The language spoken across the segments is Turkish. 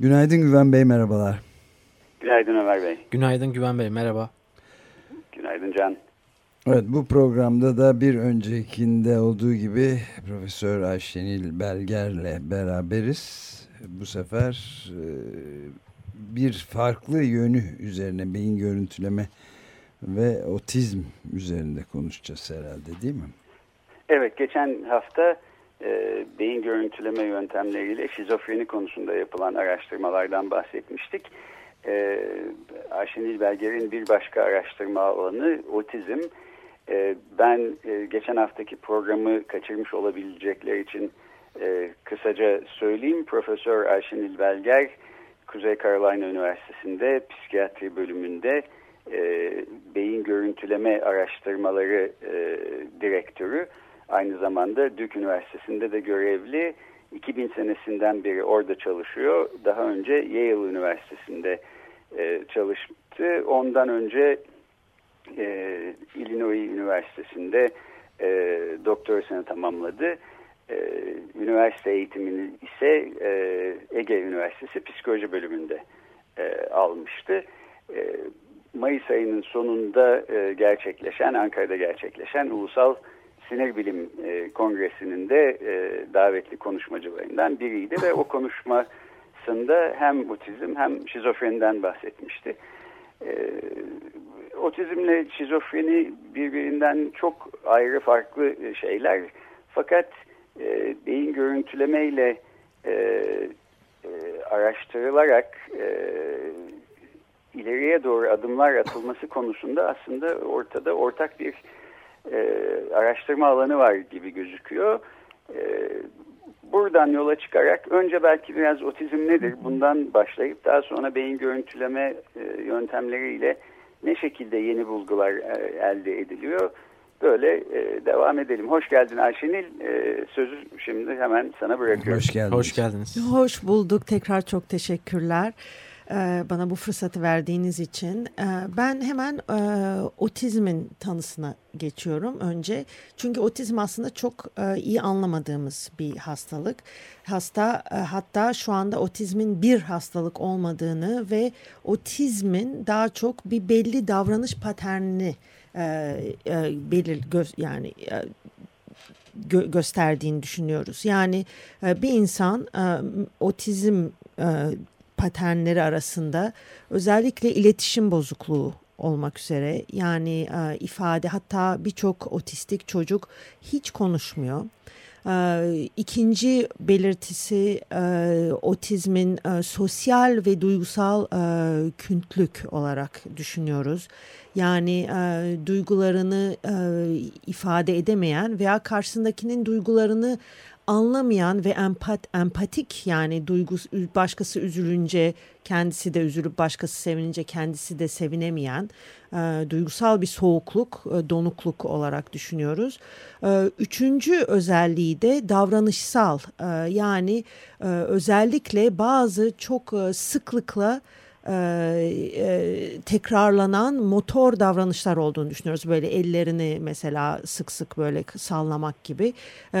Günaydın Güven Bey, merhabalar. Günaydın Ömer Bey. Günaydın Güven Bey, merhaba. Günaydın Can. Evet, bu programda da bir öncekinde olduğu gibi Profesör Ayşenil Belger'le beraberiz. Bu sefer e, bir farklı yönü üzerine beyin görüntüleme ve otizm üzerinde konuşacağız herhalde değil mi? Evet geçen hafta e, beyin görüntüleme yöntemleriyle şizofreni konusunda yapılan araştırmalardan bahsetmiştik. E, Ayşenil Belger'in bir başka araştırma alanı otizm. E, ben e, geçen haftaki programı kaçırmış olabilecekler için e, kısaca söyleyeyim. Profesör Ayşenil Belger Kuzey Carolina Üniversitesi'nde psikiyatri bölümünde e, beyin görüntüleme araştırmaları e, direktörü. Aynı zamanda Duke Üniversitesi'nde de görevli. 2000 senesinden beri orada çalışıyor. Daha önce Yale Üniversitesi'nde e, çalıştı. Ondan önce e, Illinois Üniversitesi'nde e, doktorasını tamamladı. E, üniversite eğitimini ise e, Ege Üniversitesi Psikoloji bölümünde e, almıştı. E, Mayıs ayının sonunda e, gerçekleşen, Ankara'da gerçekleşen Ulusal Sinir Bilim e, Kongresi'nin de e, davetli konuşmacılarından biriydi ve o konuşmasında hem otizm hem şizofreniden bahsetmişti. E, otizmle şizofreni birbirinden çok ayrı farklı şeyler fakat e, beyin görüntülemeyle e, e, araştırılarak e, ileriye doğru adımlar atılması konusunda aslında ortada ortak bir e, araştırma alanı var gibi gözüküyor. E, buradan yola çıkarak önce belki biraz otizm nedir bundan başlayıp daha sonra beyin görüntüleme e, yöntemleriyle ne şekilde yeni bulgular e, elde ediliyor böyle e, devam edelim. Hoş geldin Ayşenil. E, sözü şimdi hemen sana bırakıyorum. Hoş geldiniz. Hoş geldiniz. Hoş bulduk. Tekrar çok teşekkürler. Ee, bana bu fırsatı verdiğiniz için. Ee, ben hemen e, otizmin tanısına geçiyorum önce. Çünkü otizm aslında çok e, iyi anlamadığımız bir hastalık. Hasta e, hatta şu anda otizmin bir hastalık olmadığını ve otizmin daha çok bir belli davranış paternini belir yani gö gösterdiğini düşünüyoruz. Yani bir insan otizm paternleri arasında özellikle iletişim bozukluğu olmak üzere yani e, ifade hatta birçok otistik çocuk hiç konuşmuyor. E, ikinci belirtisi e, otizmin e, sosyal ve duygusal e, küntlük olarak düşünüyoruz. Yani e, duygularını e, ifade edemeyen veya karşısındakinin duygularını anlamayan ve empat, empatik yani duygus başkası üzülünce kendisi de üzülüp başkası sevinince kendisi de sevinemeyen e, duygusal bir soğukluk, e, donukluk olarak düşünüyoruz. E, üçüncü özelliği de davranışsal e, yani e, özellikle bazı çok e, sıklıkla e, e, tekrarlanan motor davranışlar olduğunu düşünüyoruz. Böyle ellerini mesela sık sık böyle sallamak gibi. E,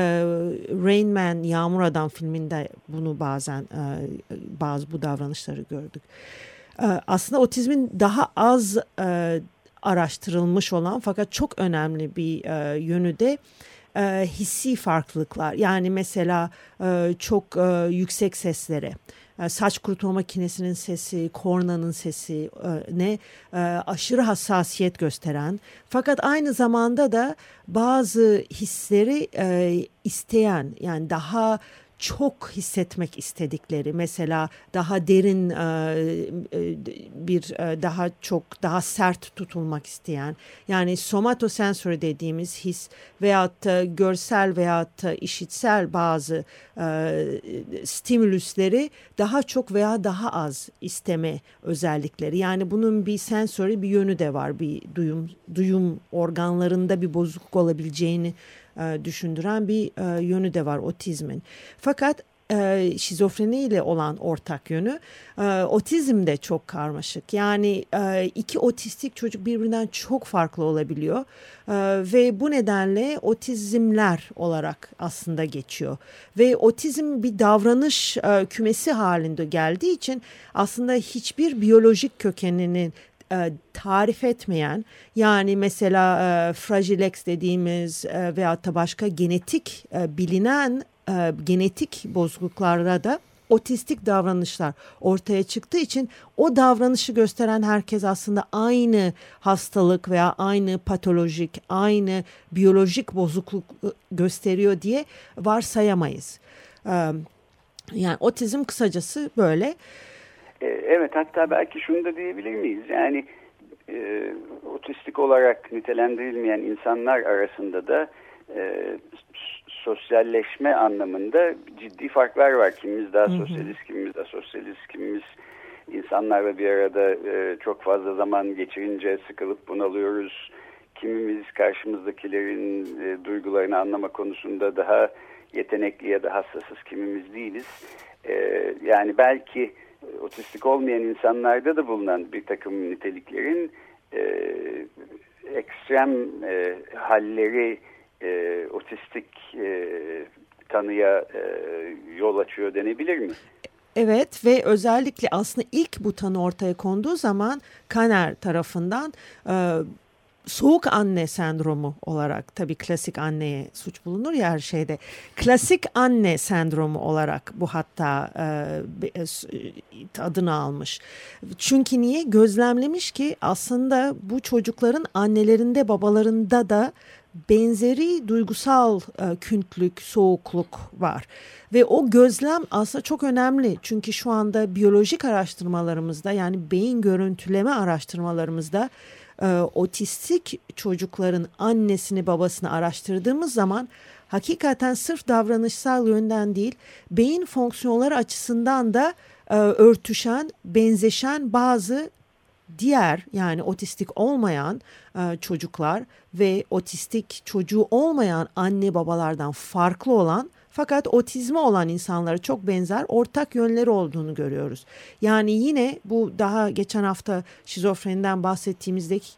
Rain Man, Yağmur Adam filminde bunu bazen e, bazı bu davranışları gördük. E, aslında otizmin daha az e, araştırılmış olan fakat çok önemli bir e, yönü de e, hissi farklılıklar. Yani mesela e, çok e, yüksek seslere saç kurutma makinesinin sesi, kornanın sesi e, ne e, aşırı hassasiyet gösteren fakat aynı zamanda da bazı hisleri isteyen yani daha çok hissetmek istedikleri mesela daha derin e, e, bir e, daha çok daha sert tutulmak isteyen yani somatosensori dediğimiz his veyahut da görsel veyahut da işitsel bazı stimülusleri daha çok veya daha az isteme özellikleri. Yani bunun bir sensori bir yönü de var bir duyum duyum organlarında bir bozukluk olabileceğini e, düşündüren bir e, yönü de var otizmin. Fakat e, şizofreni ile olan ortak yönü e, otizm de çok karmaşık. Yani iki otistik çocuk birbirinden çok farklı olabiliyor ve bu nedenle otizmler olarak aslında geçiyor. Ve otizm bir davranış kümesi halinde geldiği için aslında hiçbir biyolojik kökeninin e, tarif etmeyen yani mesela e, Fragile dediğimiz e, veyahut da başka genetik e, bilinen e, genetik bozukluklarda da otistik davranışlar ortaya çıktığı için o davranışı gösteren herkes aslında aynı hastalık veya aynı patolojik, aynı biyolojik bozukluk e, gösteriyor diye varsayamayız. E, yani otizm kısacası böyle. E, evet hatta belki şunu da diyebilir miyiz? Yani e, otistik olarak nitelendirilmeyen insanlar arasında da e, sosyalleşme anlamında ciddi farklar var. Kimimiz daha sosyalist, kimimiz asosyalist, kimimiz insanlarla bir arada e, çok fazla zaman geçirince sıkılıp bunalıyoruz. Kimimiz karşımızdakilerin e, duygularını anlama konusunda daha yetenekli ya da hassasız, kimimiz değiliz. E, yani belki otistik olmayan insanlarda da bulunan bir takım niteliklerin e, ekstrem e, halleri e, otistik e, tanıya e, yol açıyor denebilir mi? Evet ve özellikle aslında ilk bu tanı ortaya konduğu zaman Kaner tarafından e, soğuk anne sendromu olarak tabii klasik anneye suç bulunur ya her şeyde. Klasik anne sendromu olarak bu hatta e, e, adını almış. Çünkü niye? Gözlemlemiş ki aslında bu çocukların annelerinde babalarında da benzeri duygusal e, küntlük, soğukluk var. Ve o gözlem aslında çok önemli. Çünkü şu anda biyolojik araştırmalarımızda yani beyin görüntüleme araştırmalarımızda e, otistik çocukların annesini babasını araştırdığımız zaman hakikaten sırf davranışsal yönden değil beyin fonksiyonları açısından da e, örtüşen, benzeşen bazı diğer yani otistik olmayan e, çocuklar ve otistik çocuğu olmayan anne babalardan farklı olan fakat otizmi olan insanlara çok benzer ortak yönleri olduğunu görüyoruz. Yani yine bu daha geçen hafta şizofreniden bahsettiğimizdeki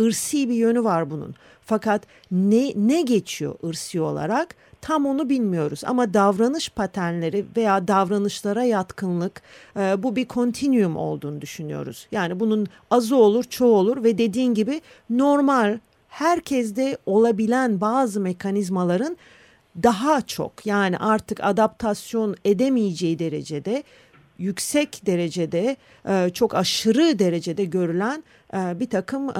ırsi bir yönü var bunun. Fakat ne ne geçiyor ırsi olarak tam onu bilmiyoruz ama davranış paternleri veya davranışlara yatkınlık e, bu bir kontinüum olduğunu düşünüyoruz. Yani bunun azı olur, çoğu olur ve dediğin gibi normal herkeste olabilen bazı mekanizmaların daha çok yani artık adaptasyon edemeyeceği derecede yüksek derecede e, çok aşırı derecede görülen e, bir takım e,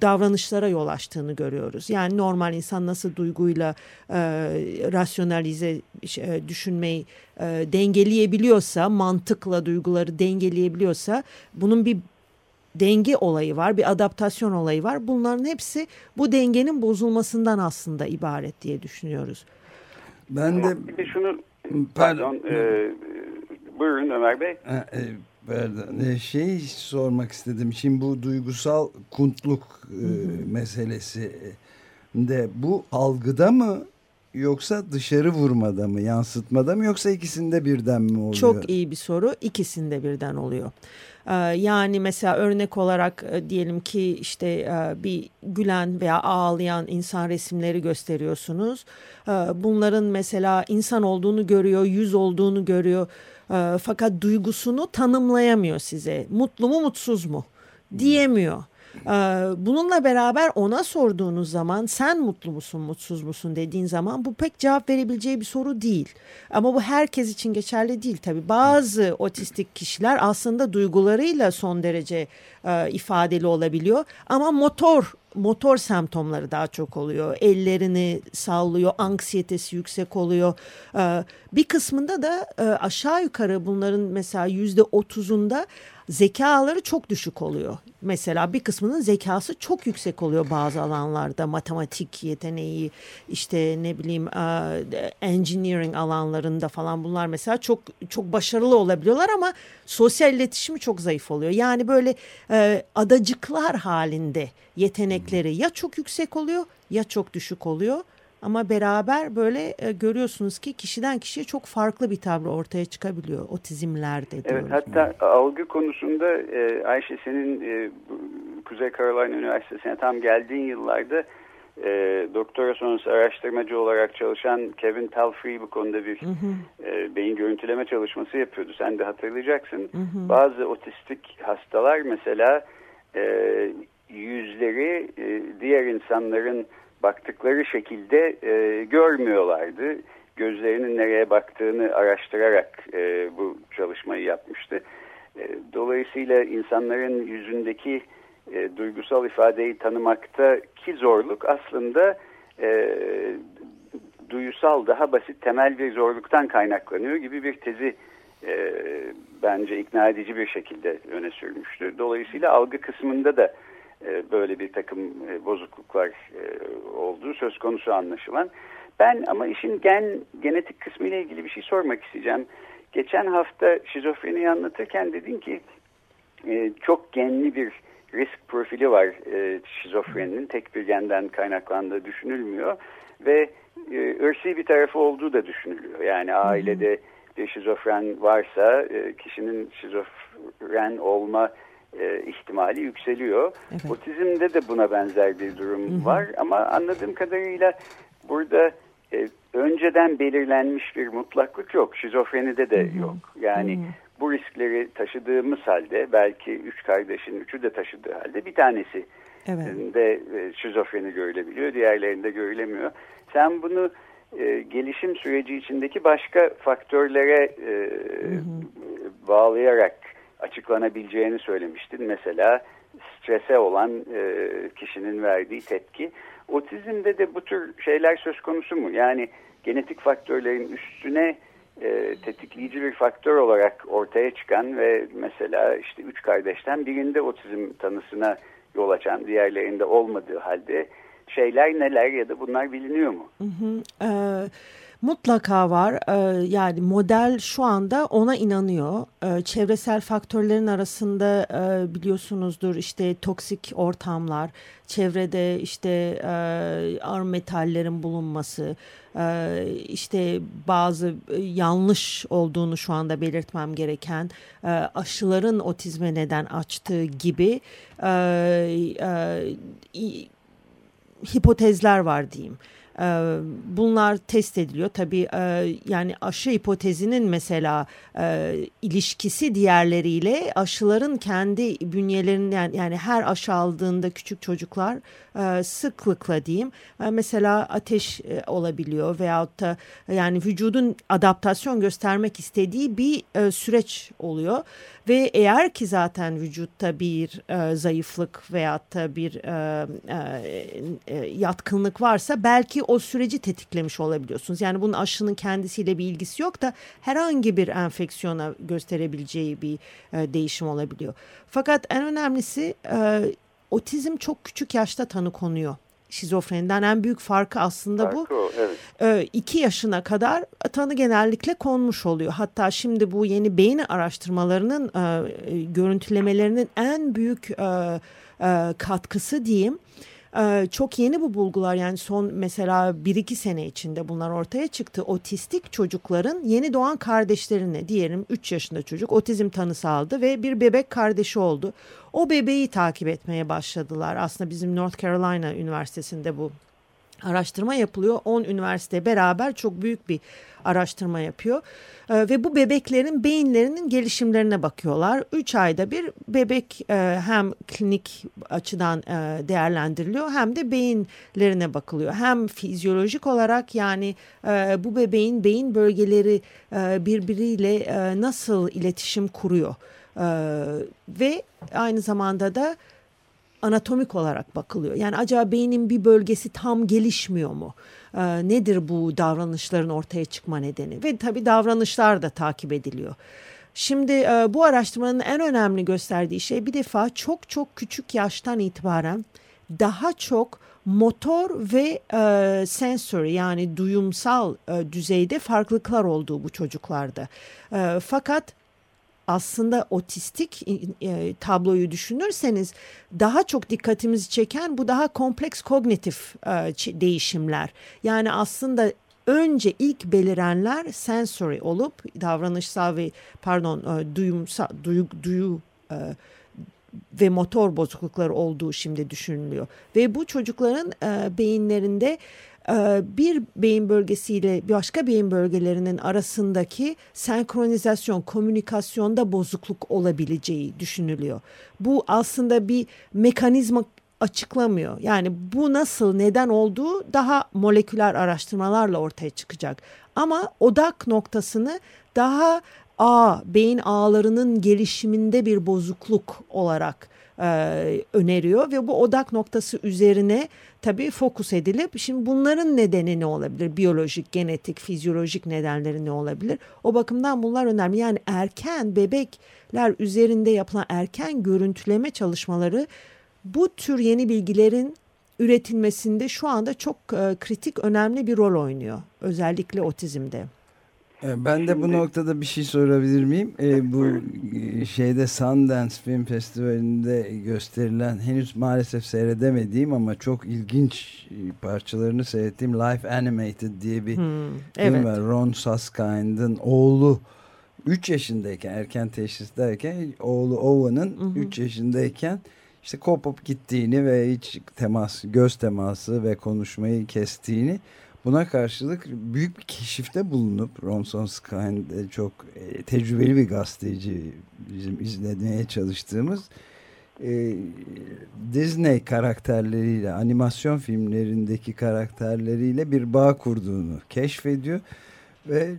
davranışlara yol açtığını görüyoruz. Yani normal insan nasıl duyguyla rasyonalize düşünmeyi dengeleyebiliyorsa, mantıkla duyguları dengeleyebiliyorsa bunun bir denge olayı var, bir adaptasyon olayı var. Bunların hepsi bu dengenin bozulmasından aslında ibaret diye düşünüyoruz. Ben de bir de şunu pardon, pardon e, buyurun Ömer Bey. E, pardon, e, şey sormak istedim. Şimdi bu duygusal kuntluk e, meselesi de bu algıda mı yoksa dışarı vurmada mı, yansıtmada mı yoksa ikisinde birden mi oluyor? Çok iyi bir soru. İkisinde birden oluyor. Ee, yani mesela örnek olarak e, diyelim ki işte e, bir gülen veya ağlayan insan resimleri gösteriyorsunuz. Ee, bunların mesela insan olduğunu görüyor, yüz olduğunu görüyor. Ee, fakat duygusunu tanımlayamıyor size. Mutlu mu mutsuz mu diyemiyor. Ee, bununla beraber ona sorduğunuz zaman sen mutlu musun mutsuz musun dediğin zaman bu pek cevap verebileceği bir soru değil. Ama bu herkes için geçerli değil tabii. Bazı otistik kişiler aslında duygularıyla son derece e, ifadeli olabiliyor ama motor motor semptomları daha çok oluyor. Ellerini sallıyor, anksiyetesi yüksek oluyor. E, bir kısmında da e, aşağı yukarı bunların mesela yüzde otuzunda zekaları çok düşük oluyor. Mesela bir kısmının zekası çok yüksek oluyor bazı alanlarda. Matematik yeteneği, işte ne bileyim engineering alanlarında falan bunlar mesela çok çok başarılı olabiliyorlar ama sosyal iletişimi çok zayıf oluyor. Yani böyle adacıklar halinde yetenekleri ya çok yüksek oluyor ya çok düşük oluyor. Ama beraber böyle e, görüyorsunuz ki kişiden kişiye çok farklı bir tablo ortaya çıkabiliyor otizmlerde. Evet hatta algı konusunda e, Ayşe senin e, Kuzey Carolina Üniversitesi'ne tam geldiğin yıllarda e, doktora sonrası araştırmacı olarak çalışan Kevin Talfrey bu konuda bir hı hı. E, beyin görüntüleme çalışması yapıyordu. Sen de hatırlayacaksın. Hı hı. Bazı otistik hastalar mesela e, yüzleri e, diğer insanların baktıkları şekilde e, görmüyorlardı. Gözlerinin nereye baktığını araştırarak e, bu çalışmayı yapmıştı. E, dolayısıyla insanların yüzündeki e, duygusal ifadeyi tanımaktaki zorluk aslında e, duyusal daha basit temel bir zorluktan kaynaklanıyor gibi bir tezi e, bence ikna edici bir şekilde öne sürmüştü. Dolayısıyla algı kısmında da böyle bir takım e, bozukluklar e, olduğu söz konusu anlaşılan. Ben ama işin gen genetik kısmı ile ilgili bir şey sormak isteyeceğim. Geçen hafta şizofreniyi anlatırken dedin ki çok genli bir risk profili var şizofreninin tek bir genden kaynaklandığı düşünülmüyor ve ırsi bir tarafı olduğu da düşünülüyor. Yani ailede bir şizofren varsa kişinin şizofren olma e, ihtimali yükseliyor. Evet. Otizmde de buna benzer bir durum hı hı. var ama anladığım kadarıyla burada e, önceden belirlenmiş bir mutlaklık yok. Şizofrenide de hı hı. yok. Yani hı hı. bu riskleri taşıdığımız halde belki üç kardeşin üçü de taşıdığı halde bir tanesi evet. de e, şizofreni görülebiliyor. Diğerlerinde görülemiyor. Sen bunu e, gelişim süreci içindeki başka faktörlere e, hı hı. bağlayarak açıklanabileceğini söylemiştin. Mesela strese olan e, kişinin verdiği tepki. Otizmde de bu tür şeyler söz konusu mu? Yani genetik faktörlerin üstüne e, tetikleyici bir faktör olarak ortaya çıkan ve mesela işte üç kardeşten birinde otizm tanısına yol açan diğerlerinde olmadığı halde şeyler neler ya da bunlar biliniyor mu? Hı hı. Ee, Mutlaka var. Ee, yani model şu anda ona inanıyor. Ee, çevresel faktörlerin arasında e, biliyorsunuzdur işte toksik ortamlar, çevrede işte e, ağır metallerin bulunması, e, işte bazı yanlış olduğunu şu anda belirtmem gereken aşıların otizme neden açtığı gibi hipotezler var diyeyim. Ee, bunlar test ediliyor. Tabii e, yani aşı hipotezinin mesela e, ilişkisi diğerleriyle aşıların kendi bünyelerinden yani her aşı aldığında küçük çocuklar e, sıklıkla diyeyim mesela ateş olabiliyor veyahut da yani vücudun adaptasyon göstermek istediği bir süreç oluyor. Ve eğer ki zaten vücutta bir e, zayıflık veyahut da bir e, e, e, yatkınlık varsa belki o süreci tetiklemiş olabiliyorsunuz. Yani bunun aşının kendisiyle bir ilgisi yok da herhangi bir enfeksiyona gösterebileceği bir e, değişim olabiliyor. Fakat en önemlisi e, otizm çok küçük yaşta tanı konuyor şizofreniden en büyük farkı aslında Farkı bu. O, evet. E, iki yaşına kadar tanı genellikle konmuş oluyor. Hatta şimdi bu yeni beyin araştırmalarının e, e görüntülemelerinin en büyük e, e, katkısı diyeyim ee, çok yeni bu bulgular yani son mesela 1-2 sene içinde bunlar ortaya çıktı. Otistik çocukların yeni doğan kardeşlerine diyelim 3 yaşında çocuk otizm tanısı aldı ve bir bebek kardeşi oldu. O bebeği takip etmeye başladılar. Aslında bizim North Carolina Üniversitesi'nde bu araştırma yapılıyor. 10 üniversite beraber çok büyük bir araştırma yapıyor. Ee, ve bu bebeklerin beyinlerinin gelişimlerine bakıyorlar. 3 ayda bir bebek e, hem klinik açıdan e, değerlendiriliyor hem de beyinlerine bakılıyor. Hem fizyolojik olarak yani e, bu bebeğin beyin bölgeleri birbiriyle nasıl iletişim kuruyor. Ve aynı zamanda da anatomik olarak bakılıyor. Yani acaba beynin bir bölgesi tam gelişmiyor mu? E, nedir bu davranışların ortaya çıkma nedeni? Ve tabii davranışlar da takip ediliyor. Şimdi e, bu araştırmanın en önemli gösterdiği şey bir defa çok çok küçük yaştan itibaren daha çok motor ve e, sensory yani duyumsal e, düzeyde farklılıklar olduğu bu çocuklarda. E, fakat aslında otistik e, tabloyu düşünürseniz daha çok dikkatimizi çeken bu daha kompleks kognitif e, değişimler. Yani aslında önce ilk belirenler sensory olup davranışsal ve pardon e, duyumsal duyu, duyu e, ve motor bozuklukları olduğu şimdi düşünülüyor. Ve bu çocukların e, beyinlerinde bir beyin bölgesiyle başka beyin bölgelerinin arasındaki senkronizasyon, komünikasyonda bozukluk olabileceği düşünülüyor. Bu aslında bir mekanizma açıklamıyor. Yani bu nasıl, neden olduğu daha moleküler araştırmalarla ortaya çıkacak. Ama odak noktasını daha ağ, beyin ağlarının gelişiminde bir bozukluk olarak e, öneriyor ve bu odak noktası üzerine tabii fokus edilip şimdi bunların nedeni ne olabilir? Biyolojik, genetik, fizyolojik nedenleri ne olabilir? O bakımdan bunlar önemli. Yani erken bebekler üzerinde yapılan erken görüntüleme çalışmaları bu tür yeni bilgilerin üretilmesinde şu anda çok e, kritik önemli bir rol oynuyor. Özellikle otizmde. E, ben de bu noktada bir şey sorabilir miyim? Ee, bu e, şeyde Sundance Film Festivali'nde gösterilen henüz maalesef seyredemediğim ama çok ilginç e, parçalarını seyrettiğim Life Animated diye bir hmm, film evet. var. Ron Suskind'ın oğlu 3 yaşındayken erken teşhisteyken oğlu Owen'ın 3 yaşındayken işte kopup gittiğini ve hiç temas, göz teması ve konuşmayı kestiğini buna karşılık büyük bir keşifte bulunup Ronson Skyn çok e, tecrübeli bir gazeteci bizim izlemeye çalıştığımız e, Disney karakterleriyle animasyon filmlerindeki karakterleriyle bir bağ kurduğunu keşfediyor ve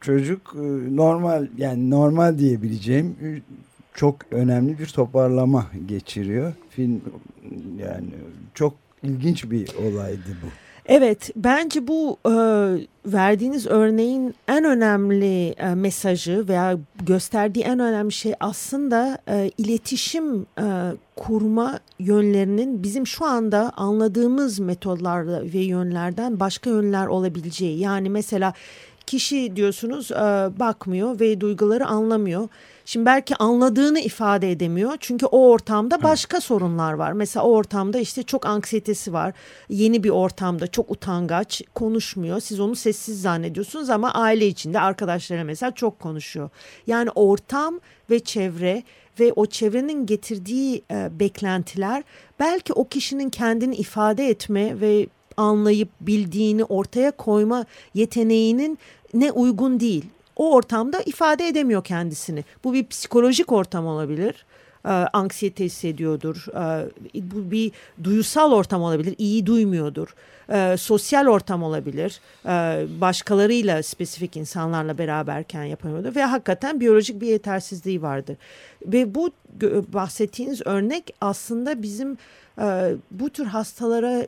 çocuk e, normal yani normal diyebileceğim çok önemli bir toparlama geçiriyor. Film yani çok ilginç bir olaydı bu. Evet, bence bu e, verdiğiniz örneğin en önemli e, mesajı veya gösterdiği en önemli şey aslında e, iletişim e, kurma yönlerinin bizim şu anda anladığımız metodlarla ve yönlerden başka yönler olabileceği. Yani mesela kişi diyorsunuz e, bakmıyor ve duyguları anlamıyor. Şimdi belki anladığını ifade edemiyor. Çünkü o ortamda başka evet. sorunlar var. Mesela o ortamda işte çok anksiyetesi var. Yeni bir ortamda çok utangaç, konuşmuyor. Siz onu sessiz zannediyorsunuz ama aile içinde arkadaşlarına mesela çok konuşuyor. Yani ortam ve çevre ve o çevrenin getirdiği e, beklentiler belki o kişinin kendini ifade etme ve anlayıp bildiğini ortaya koyma yeteneğinin ne uygun değil o ortamda ifade edemiyor kendisini. Bu bir psikolojik ortam olabilir. Ee, anksiyete hissediyordur. Ee, bu bir duyusal ortam olabilir. İyi duymuyordur. Ee, sosyal ortam olabilir. Ee, başkalarıyla spesifik insanlarla beraberken yapamıyordur. Ve hakikaten biyolojik bir yetersizliği vardır. Ve bu bahsettiğiniz örnek aslında bizim e, bu tür hastalara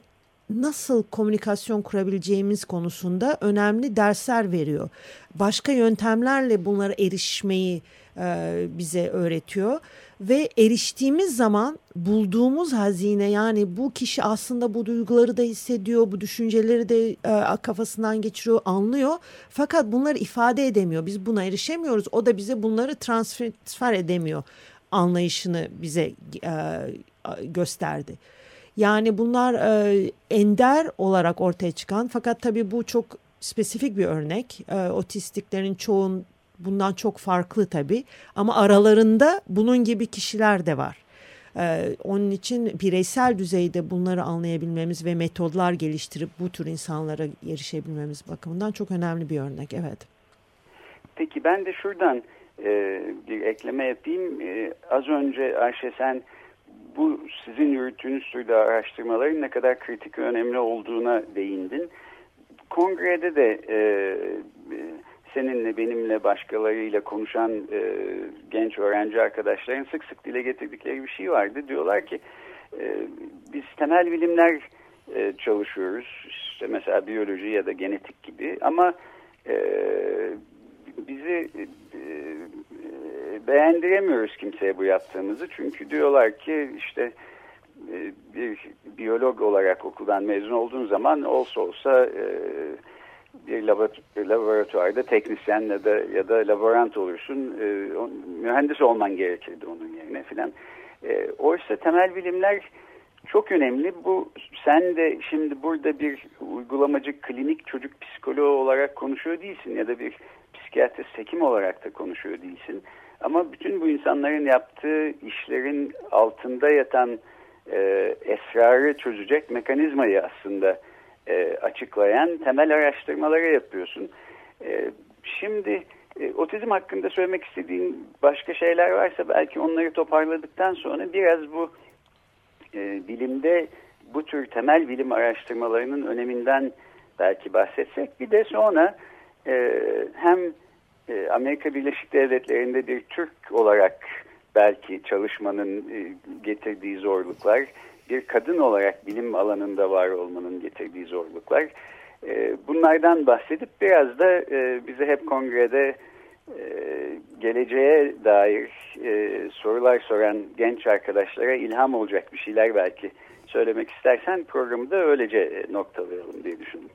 nasıl komünikasyon kurabileceğimiz konusunda önemli dersler veriyor. Başka yöntemlerle bunlara erişmeyi e, bize öğretiyor ve eriştiğimiz zaman bulduğumuz hazine yani bu kişi aslında bu duyguları da hissediyor, bu düşünceleri de e, kafasından geçiriyor, anlıyor. Fakat bunları ifade edemiyor. Biz buna erişemiyoruz. O da bize bunları transfer edemiyor anlayışını bize e, gösterdi. Yani bunlar e, ender olarak ortaya çıkan fakat tabii bu çok spesifik bir örnek. E, otistiklerin çoğun bundan çok farklı tabii ama aralarında bunun gibi kişiler de var. Ee, onun için bireysel düzeyde bunları anlayabilmemiz ve metodlar geliştirip bu tür insanlara erişebilmemiz bakımından çok önemli bir örnek. Evet. Peki ben de şuradan e, bir ekleme yapayım. E, az önce Ayşe sen bu sizin yürüttüğünüz türde araştırmaların ne kadar kritik önemli olduğuna değindin. Kongrede de e, seninle benimle başkalarıyla konuşan e, genç öğrenci arkadaşların sık sık dile getirdikleri bir şey vardı. Diyorlar ki e, biz temel bilimler e, çalışıyoruz. İşte mesela biyoloji ya da genetik gibi ama e, bizi e, beğendiremiyoruz kimseye bu yaptığımızı. Çünkü diyorlar ki işte e, bir biyolog olarak okuldan mezun olduğun zaman olsa olsa e, bir laboratuvarda teknisyen ya da ya da laborant olursun. E, mühendis olman gerekirdi onun yerine filan. Oysa temel bilimler çok önemli. Bu sen de şimdi burada bir uygulamacı klinik çocuk psikoloğu olarak konuşuyor değilsin ya da bir psikiyatrist hekim olarak da konuşuyor değilsin. Ama bütün bu insanların yaptığı işlerin altında yatan e, esrarı çözecek mekanizmayı aslında e, açıklayan temel araştırmaları yapıyorsun. E, şimdi e, otizm hakkında söylemek istediğin başka şeyler varsa belki onları toparladıktan sonra biraz bu e, bilimde bu tür temel bilim araştırmalarının öneminden belki bahsetsek. Bir de sonra e, hem e, Amerika Birleşik Devletleri'nde bir Türk olarak belki çalışmanın e, getirdiği zorluklar, bir kadın olarak bilim alanında var olmanın getirdiği zorluklar. E, bunlardan bahsedip biraz da e, bize hep kongrede geleceğe dair sorular soran genç arkadaşlara ilham olacak bir şeyler belki söylemek istersen programı da öylece noktalayalım diye düşündüm.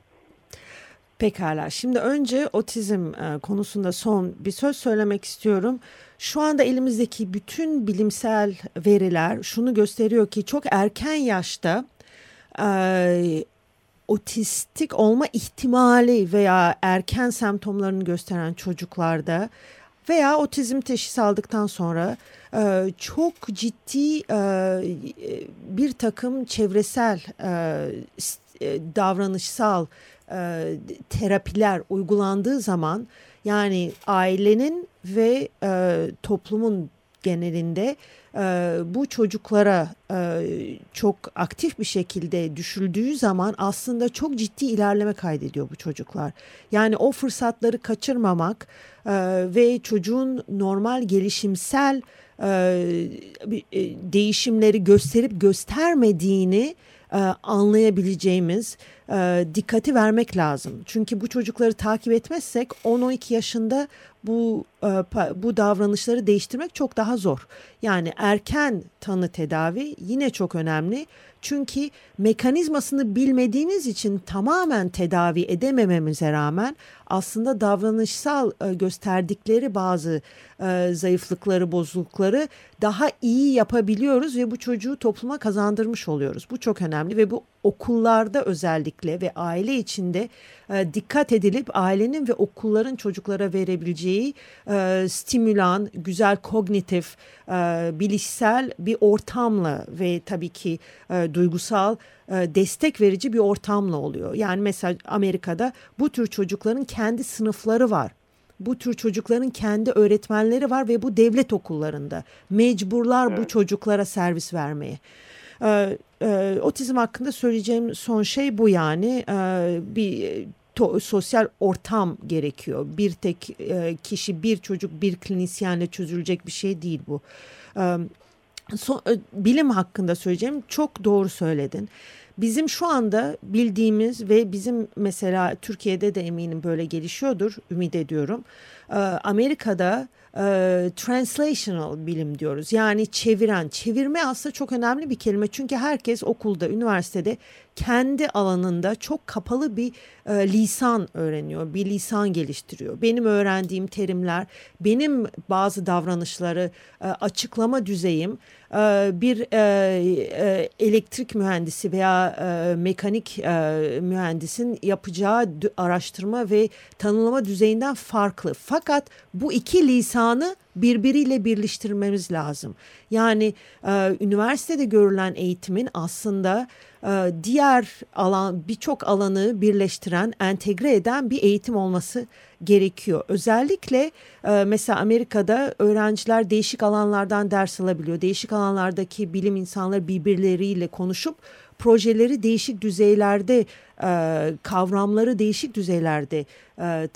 Pekala. Şimdi önce otizm e, konusunda son bir söz söylemek istiyorum. Şu anda elimizdeki bütün bilimsel veriler şunu gösteriyor ki çok erken yaşta e, otistik olma ihtimali veya erken semptomlarını gösteren çocuklarda veya otizm teşhisi aldıktan sonra e, çok ciddi e, bir takım çevresel e, e davranışsal e, terapiler uygulandığı zaman yani ailenin ve e, toplumun genelinde e, bu çocuklara e, çok aktif bir şekilde düşüldüğü zaman aslında çok ciddi ilerleme kaydediyor bu çocuklar. Yani o fırsatları kaçırmamak e, ve çocuğun normal gelişimsel e, e değişimleri gösterip göstermediğini e, anlayabileceğimiz e, dikkati vermek lazım. Çünkü bu çocukları takip etmezsek 10-12 yaşında bu e, bu davranışları değiştirmek çok daha zor. Yani erken tanı tedavi yine çok önemli. Çünkü mekanizmasını bilmediğimiz için tamamen tedavi edemememize rağmen aslında davranışsal e, gösterdikleri bazı e, zayıflıkları, bozuklukları daha iyi yapabiliyoruz ve bu çocuğu topluma kazandırmış oluyoruz. Bu çok önemli ve bu okullarda özellikle ve aile içinde e, dikkat edilip ailenin ve okulların çocuklara verebileceği e, stimülan, güzel kognitif, e, bilişsel bir ortamla ve tabii ki e, duygusal e, destek verici bir ortamla oluyor. Yani mesela Amerika'da bu tür çocukların kendi sınıfları var bu tür çocukların kendi öğretmenleri var ve bu devlet okullarında mecburlar evet. bu çocuklara servis vermeye. Ee, e, otizm hakkında söyleyeceğim son şey bu yani ee, bir to, sosyal ortam gerekiyor. Bir tek e, kişi, bir çocuk, bir klinisyenle çözülecek bir şey değil bu. Ee, so, e, bilim hakkında söyleyeceğim çok doğru söyledin. Bizim şu anda bildiğimiz ve bizim mesela Türkiye'de de eminim böyle gelişiyordur, ümit ediyorum. Amerika'da e, translational bilim diyoruz. Yani çeviren, çevirme aslında çok önemli bir kelime. Çünkü herkes okulda, üniversitede kendi alanında çok kapalı bir e, lisan öğreniyor, bir lisan geliştiriyor. Benim öğrendiğim terimler, benim bazı davranışları e, açıklama düzeyim e, bir e, e, elektrik mühendisi veya e, mekanik e, mühendisin yapacağı araştırma ve tanımlama düzeyinden farklı. Fakat bu iki lisanı birbiriyle birleştirmemiz lazım. Yani e, üniversitede görülen eğitimin aslında diğer alan birçok alanı birleştiren, entegre eden bir eğitim olması gerekiyor. Özellikle e, mesela Amerika'da öğrenciler değişik alanlardan ders alabiliyor. Değişik alanlardaki bilim insanları birbirleriyle konuşup projeleri değişik düzeylerde e, kavramları değişik düzeylerde e,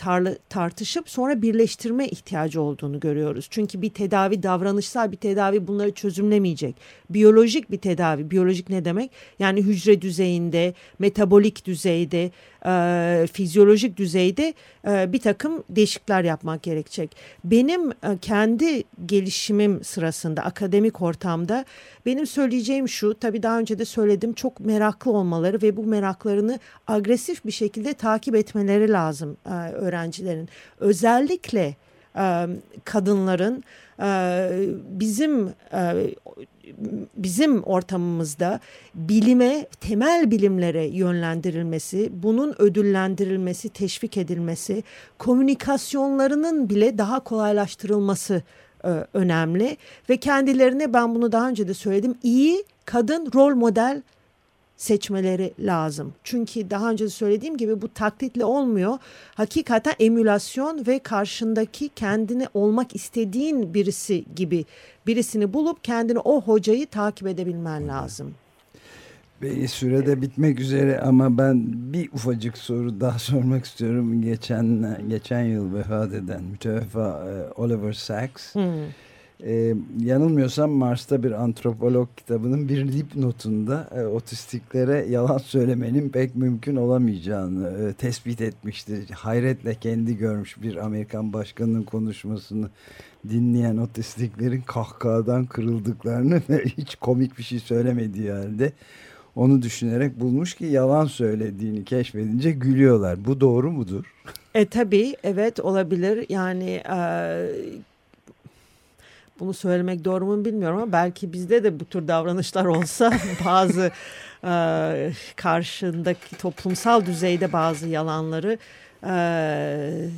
tartışıp sonra birleştirme ihtiyacı olduğunu görüyoruz. Çünkü bir tedavi davranışsal bir tedavi bunları çözümlemeyecek. Biyolojik bir tedavi, biyolojik ne demek? Yani hücre düzeyinde, metabolik düzeyde, e, fizyolojik düzeyde bir takım değişiklikler yapmak gerekecek. Benim kendi gelişimim sırasında akademik ortamda benim söyleyeceğim şu tabii daha önce de söyledim çok meraklı olmaları ve bu meraklarını agresif bir şekilde takip etmeleri lazım e, öğrencilerin. Özellikle e, kadınların e, bizim e, bizim ortamımızda bilime, temel bilimlere yönlendirilmesi, bunun ödüllendirilmesi, teşvik edilmesi, komünikasyonlarının bile daha kolaylaştırılması e, önemli ve kendilerine ben bunu daha önce de söyledim iyi kadın rol model seçmeleri lazım. Çünkü daha önce söylediğim gibi bu taklitle olmuyor. Hakikaten emülasyon ve karşındaki kendini olmak istediğin birisi gibi birisini bulup kendini o hocayı takip edebilmen lazım. Ve sürede bitmek üzere ama ben bir ufacık soru daha sormak istiyorum. Geçen geçen yıl vefat eden müteveffa e, Oliver Sacks. Hmm ee, yanılmıyorsam Mars'ta bir antropolog kitabının bir dipnotunda e, otistiklere yalan söylemenin pek mümkün olamayacağını e, tespit etmişti. Hayretle kendi görmüş bir Amerikan başkanının konuşmasını dinleyen otistiklerin kahkahadan kırıldıklarını ve hiç komik bir şey söylemediği halde onu düşünerek bulmuş ki yalan söylediğini keşfedince gülüyorlar. Bu doğru mudur? E tabii evet olabilir. Yani e, bunu söylemek doğru mu bilmiyorum ama belki bizde de bu tür davranışlar olsa bazı e, karşındaki toplumsal düzeyde bazı yalanları e,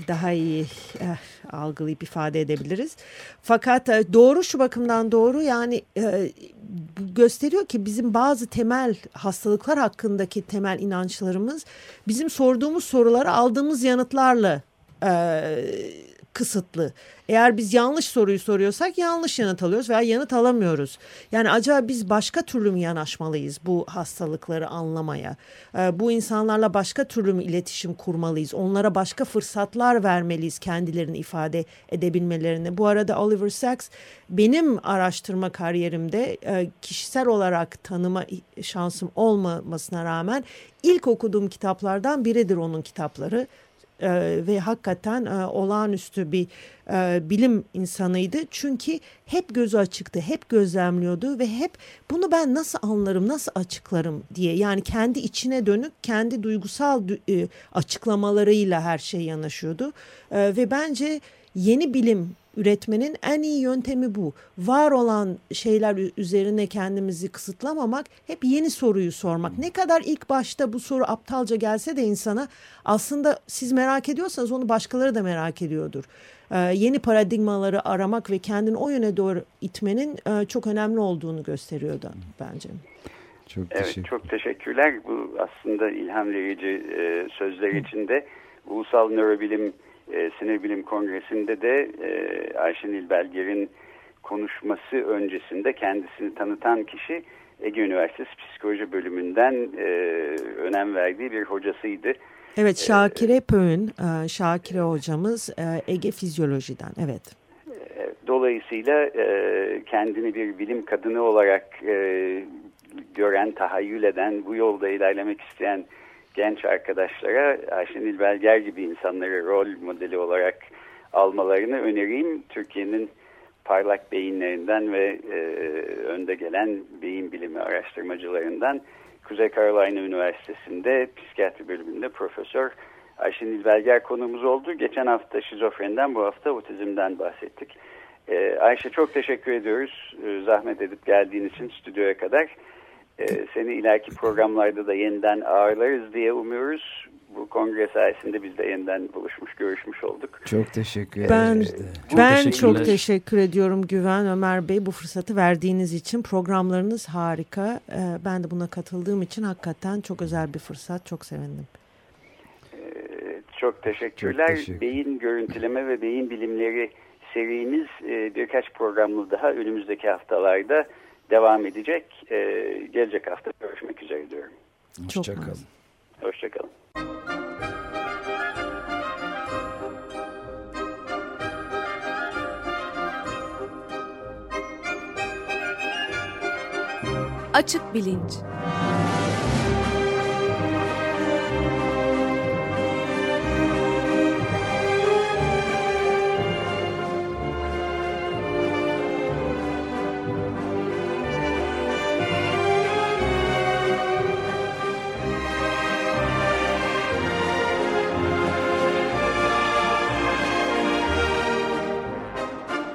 daha iyi e, algılayıp ifade edebiliriz. Fakat e, doğru şu bakımdan doğru yani e, gösteriyor ki bizim bazı temel hastalıklar hakkındaki temel inançlarımız bizim sorduğumuz sorulara aldığımız yanıtlarla e, kısıtlı. Eğer biz yanlış soruyu soruyorsak yanlış yanıt alıyoruz veya yanıt alamıyoruz. Yani acaba biz başka türlü mü yanaşmalıyız bu hastalıkları anlamaya? Ee, bu insanlarla başka türlü mü iletişim kurmalıyız? Onlara başka fırsatlar vermeliyiz kendilerini ifade edebilmelerini. Bu arada Oliver Sacks benim araştırma kariyerimde e, kişisel olarak tanıma şansım olmamasına rağmen ilk okuduğum kitaplardan biridir onun kitapları e, ve hakikaten e, olağanüstü bir e, bilim insanıydı. Çünkü hep gözü açıktı, hep gözlemliyordu ve hep bunu ben nasıl anlarım, nasıl açıklarım diye yani kendi içine dönük, kendi duygusal açıklamalarıyla her şey yanaşıyordu. Ve bence yeni bilim üretmenin en iyi yöntemi bu. Var olan şeyler üzerine kendimizi kısıtlamamak, hep yeni soruyu sormak. Ne kadar ilk başta bu soru aptalca gelse de insana aslında siz merak ediyorsanız onu başkaları da merak ediyordur. Ee, yeni paradigmaları aramak ve kendini o yöne doğru itmenin e, çok önemli olduğunu gösteriyordu bence. Çok evet, çok teşekkürler. Bu aslında ilham verici e, sözler içinde Ulusal Nörobilim e, Sinir Bilim Kongresi'nde de e, Ayşenil Belger'in konuşması öncesinde kendisini tanıtan kişi Ege Üniversitesi Psikoloji Bölümünden e, önem verdiği bir hocasıydı. Evet e, Şakire Pöğün, e, Şakire hocamız Ege Fizyoloji'den, evet. Dolayısıyla kendini bir bilim kadını olarak gören, tahayyül eden, bu yolda ilerlemek isteyen genç arkadaşlara Ayşenil Belger gibi insanları rol modeli olarak almalarını önereyim. Türkiye'nin parlak beyinlerinden ve e, önde gelen beyin bilimi araştırmacılarından Kuzey Carolina Üniversitesi'nde psikiyatri bölümünde profesör Ayşenil Belger konumuz oldu. Geçen hafta şizofreniden bu hafta otizmden bahsettik. Ee, Ayşe çok teşekkür ediyoruz. Ee, zahmet edip geldiğin için stüdyoya kadar. Ee, seni ileriki programlarda da yeniden ağırlarız diye umuyoruz. Bu kongre sayesinde biz de yeniden buluşmuş, görüşmüş olduk. Çok teşekkür ederim. Ben, çok ben çok teşekkür ediyorum Güven Ömer Bey bu fırsatı verdiğiniz için. Programlarınız harika. Ee, ben de buna katıldığım için hakikaten çok özel bir fırsat. Çok sevindim. Ee, çok teşekkürler. Çok teşekkür. Beyin görüntüleme ve beyin bilimleri serimiz e, birkaç programlı daha önümüzdeki haftalarda devam edecek. Ee, gelecek hafta görüşmek üzere diyorum. Hoşçakalın. Hoşçakalın. Açık Bilinç